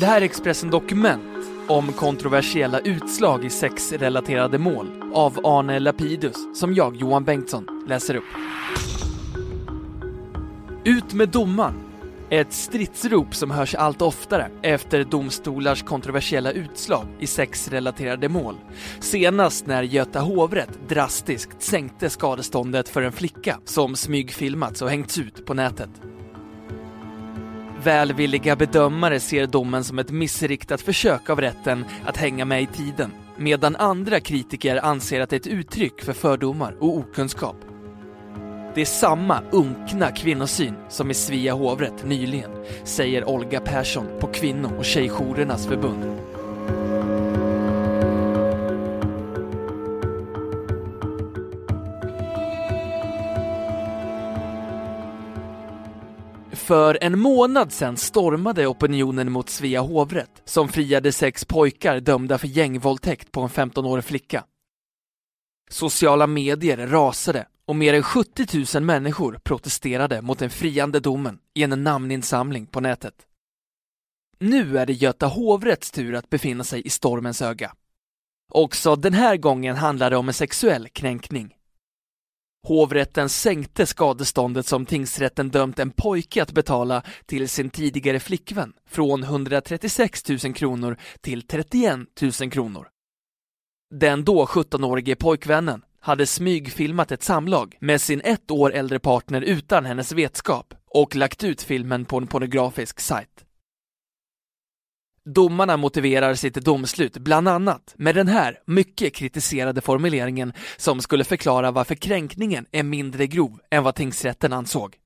Det här är Expressen Dokument om kontroversiella utslag i sexrelaterade mål av Arne Lapidus som jag, Johan Bengtsson, läser upp. Ut med domaren! Ett stridsrop som hörs allt oftare efter domstolars kontroversiella utslag i sexrelaterade mål. Senast när Göta hovrätt drastiskt sänkte skadeståndet för en flicka som smygfilmats och hängts ut på nätet. Välvilliga bedömare ser domen som ett missriktat försök av rätten att hänga med i tiden, medan andra kritiker anser att det är ett uttryck för fördomar och okunskap. Det är samma unkna kvinnosyn som i Svea hovrätt nyligen, säger Olga Persson på Kvinno och Tjejjourernas förbund. För en månad sedan stormade opinionen mot Svea hovrätt som friade sex pojkar dömda för gängvåldtäkt på en 15-årig flicka. Sociala medier rasade och mer än 70 000 människor protesterade mot den friande domen i en namninsamling på nätet. Nu är det Göta hovrätts tur att befinna sig i stormens öga. Också den här gången handlar det om en sexuell kränkning. Hovrätten sänkte skadeståndet som tingsrätten dömt en pojke att betala till sin tidigare flickvän från 136 000 kronor till 31 000 kronor. Den då 17-årige pojkvännen hade smygfilmat ett samlag med sin ett år äldre partner utan hennes vetskap och lagt ut filmen på en pornografisk sajt. Domarna motiverar sitt domslut bland annat med den här mycket kritiserade formuleringen som skulle förklara varför kränkningen är mindre grov än vad tingsrätten ansåg.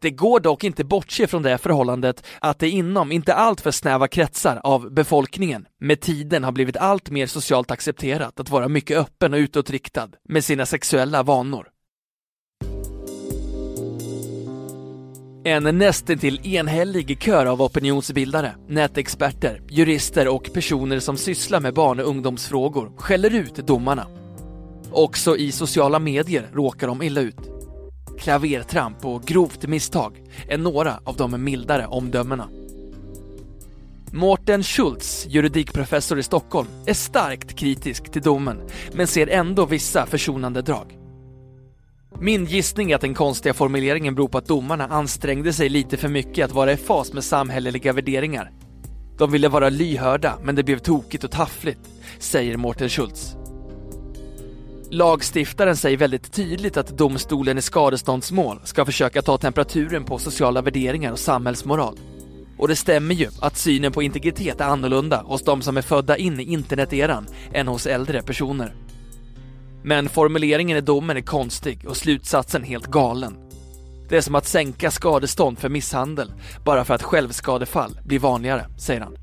Det går dock inte bortse från det förhållandet att det inom inte alltför snäva kretsar av befolkningen med tiden har blivit allt mer socialt accepterat att vara mycket öppen och utåtriktad med sina sexuella vanor. En nästintill enhällig kör av opinionsbildare, nätexperter, jurister och personer som sysslar med barn och ungdomsfrågor skäller ut domarna. Också i sociala medier råkar de illa ut. Klavertramp och grovt misstag är några av de mildare omdömena. Mårten Schultz, juridikprofessor i Stockholm, är starkt kritisk till domen men ser ändå vissa försonande drag. Min gissning är att den konstiga formuleringen beror på att domarna ansträngde sig lite för mycket att vara i fas med samhälleliga värderingar. De ville vara lyhörda, men det blev tokigt och taffligt, säger Mårten Schultz. Lagstiftaren säger väldigt tydligt att domstolen i skadeståndsmål ska försöka ta temperaturen på sociala värderingar och samhällsmoral. Och det stämmer ju att synen på integritet är annorlunda hos de som är födda in i interneteran än hos äldre personer. Men formuleringen i domen är konstig och slutsatsen helt galen. Det är som att sänka skadestånd för misshandel bara för att självskadefall blir vanligare, säger han.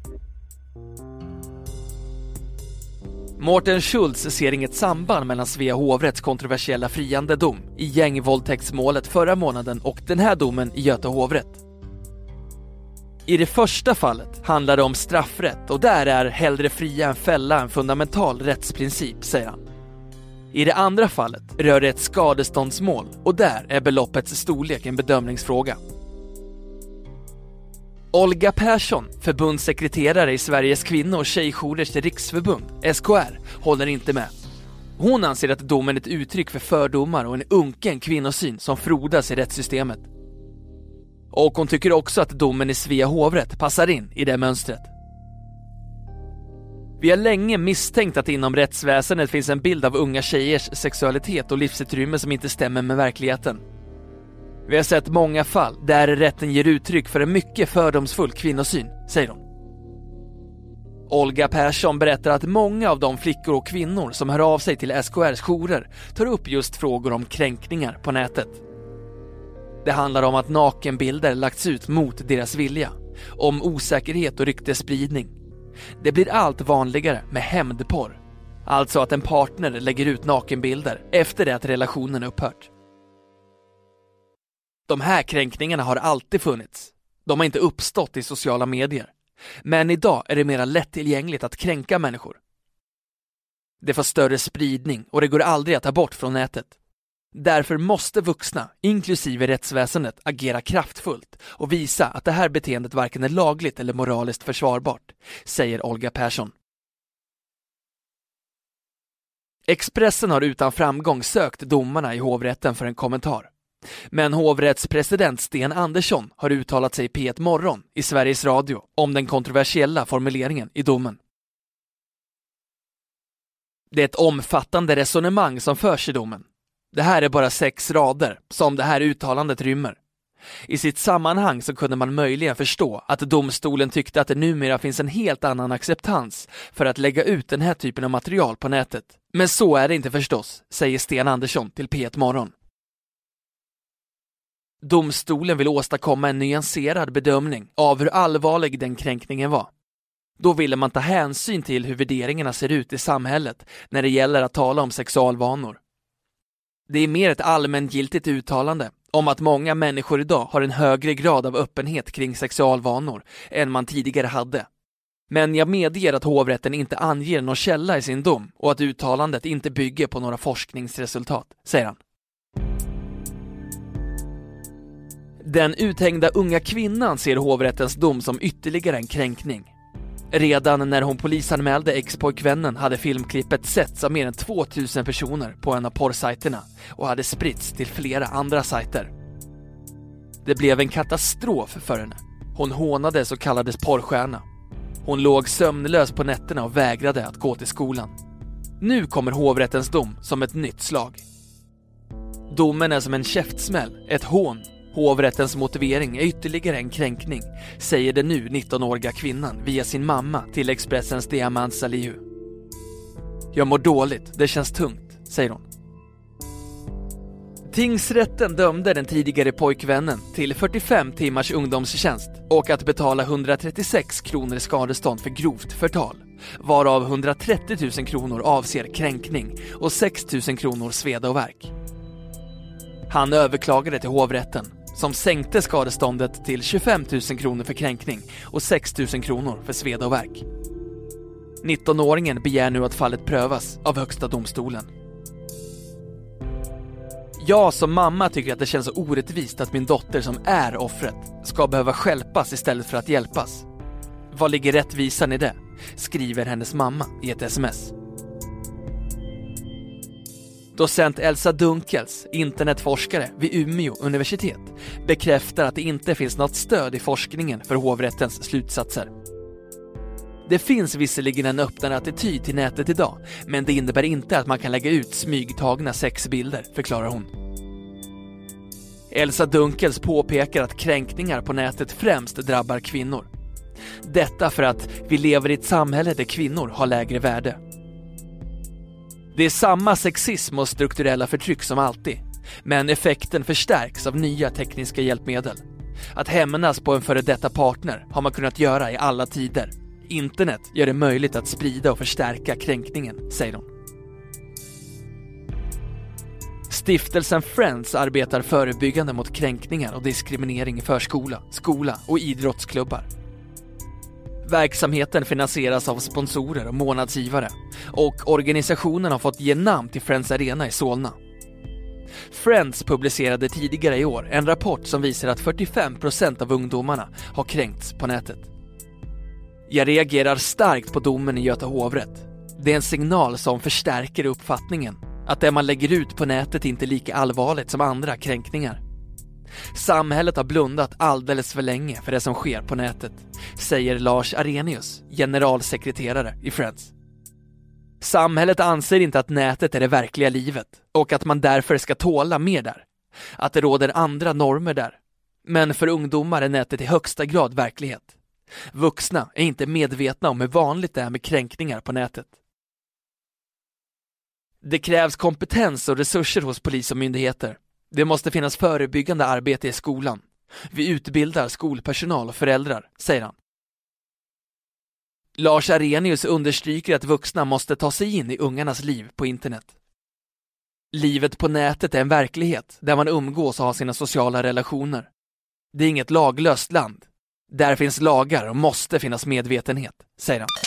Mårten Schultz ser inget samband mellan Svea hovrätts kontroversiella friande dom i gängvåldtäktsmålet förra månaden och den här domen i Göta hovrätt. I det första fallet handlar det om straffrätt och där är hellre fria än fälla en fundamental rättsprincip, säger han. I det andra fallet rör det ett skadeståndsmål och där är beloppets storlek en bedömningsfråga. Olga Persson, förbundssekreterare i Sveriges kvinno och tjejjourers riksförbund, SKR, håller inte med. Hon anser att domen är ett uttryck för fördomar och en unken kvinnosyn som frodas i rättssystemet. Och hon tycker också att domen i Svea hovrätt passar in i det mönstret. Vi har länge misstänkt att det inom rättsväsendet finns en bild av unga tjejers sexualitet och livsutrymme som inte stämmer med verkligheten. Vi har sett många fall där rätten ger uttryck för en mycket fördomsfull kvinnosyn, säger hon. Olga Persson berättar att många av de flickor och kvinnor som hör av sig till SKRs jourer tar upp just frågor om kränkningar på nätet. Det handlar om att nakenbilder lagts ut mot deras vilja, om osäkerhet och ryktesspridning. Det blir allt vanligare med hämndporr. Alltså att en partner lägger ut nakenbilder efter det att relationen upphört. De här kränkningarna har alltid funnits. De har inte uppstått i sociala medier. Men idag är det mera lättillgängligt att kränka människor. Det får större spridning och det går aldrig att ta bort från nätet. Därför måste vuxna, inklusive rättsväsendet, agera kraftfullt och visa att det här beteendet varken är lagligt eller moraliskt försvarbart, säger Olga Persson. Expressen har utan framgång sökt domarna i hovrätten för en kommentar. Men hovrättspresident Sten Andersson har uttalat sig i P1 Morgon i Sveriges Radio om den kontroversiella formuleringen i domen. Det är ett omfattande resonemang som förs i domen. Det här är bara sex rader som det här uttalandet rymmer. I sitt sammanhang så kunde man möjligen förstå att domstolen tyckte att det numera finns en helt annan acceptans för att lägga ut den här typen av material på nätet. Men så är det inte förstås, säger Sten Andersson till P1 Morgon. Domstolen vill åstadkomma en nyanserad bedömning av hur allvarlig den kränkningen var. Då ville man ta hänsyn till hur värderingarna ser ut i samhället när det gäller att tala om sexualvanor. Det är mer ett allmängiltigt uttalande om att många människor idag har en högre grad av öppenhet kring sexualvanor än man tidigare hade. Men jag medger att hovrätten inte anger någon källa i sin dom och att uttalandet inte bygger på några forskningsresultat, säger han. Den uthängda unga kvinnan ser hovrättens dom som ytterligare en kränkning. Redan när hon polisanmälde ex-pojkvännen hade filmklippet setts av mer än 2000 personer på en av porrsajterna och hade spritts till flera andra sajter. Det blev en katastrof för henne. Hon hånades och kallades porrstjärna. Hon låg sömnlös på nätterna och vägrade att gå till skolan. Nu kommer hovrättens dom som ett nytt slag. Domen är som en käftsmäll, ett hån Hovrättens motivering är ytterligare en kränkning, säger den nu 19-åriga kvinnan via sin mamma till Expressens Diamant Salihu. Jag mår dåligt, det känns tungt, säger hon. Tingsrätten dömde den tidigare pojkvännen till 45 timmars ungdomstjänst och att betala 136 kronor i skadestånd för grovt förtal, varav 130 000 kronor avser kränkning och 6 000 kronor sveda och värk. Han överklagade till hovrätten som sänkte skadeståndet till 25 000 kronor för kränkning och 6 000 kronor för sveda och värk. 19-åringen begär nu att fallet prövas av Högsta domstolen. Jag som mamma tycker att det känns så orättvist att min dotter som är offret ska behöva skälpas istället för att hjälpas. Vad ligger rättvisan i det? Skriver hennes mamma i ett sms. Docent Elsa Dunkels, internetforskare vid Umeå universitet, bekräftar att det inte finns något stöd i forskningen för hovrättens slutsatser. Det finns visserligen en öppnare attityd till nätet idag, men det innebär inte att man kan lägga ut smygtagna sexbilder, förklarar hon. Elsa Dunkels påpekar att kränkningar på nätet främst drabbar kvinnor. Detta för att vi lever i ett samhälle där kvinnor har lägre värde. Det är samma sexism och strukturella förtryck som alltid, men effekten förstärks av nya tekniska hjälpmedel. Att hämnas på en före detta partner har man kunnat göra i alla tider. Internet gör det möjligt att sprida och förstärka kränkningen, säger hon. Stiftelsen Friends arbetar förebyggande mot kränkningar och diskriminering i förskola, skola och idrottsklubbar. Verksamheten finansieras av sponsorer och månadsgivare och organisationen har fått ge namn till Friends Arena i Solna. Friends publicerade tidigare i år en rapport som visar att 45% av ungdomarna har kränkts på nätet. Jag reagerar starkt på domen i Göta hovrätt. Det är en signal som förstärker uppfattningen att det man lägger ut på nätet inte är lika allvarligt som andra kränkningar. Samhället har blundat alldeles för länge för det som sker på nätet, säger Lars Arrhenius, generalsekreterare i Friends. Samhället anser inte att nätet är det verkliga livet och att man därför ska tåla mer där. Att det råder andra normer där. Men för ungdomar är nätet i högsta grad verklighet. Vuxna är inte medvetna om hur vanligt det är med kränkningar på nätet. Det krävs kompetens och resurser hos polis och myndigheter det måste finnas förebyggande arbete i skolan. Vi utbildar skolpersonal och föräldrar, säger han. Lars Arrhenius understryker att vuxna måste ta sig in i ungarnas liv på internet. Livet på nätet är en verklighet där man umgås och har sina sociala relationer. Det är inget laglöst land. Där finns lagar och måste finnas medvetenhet, säger han.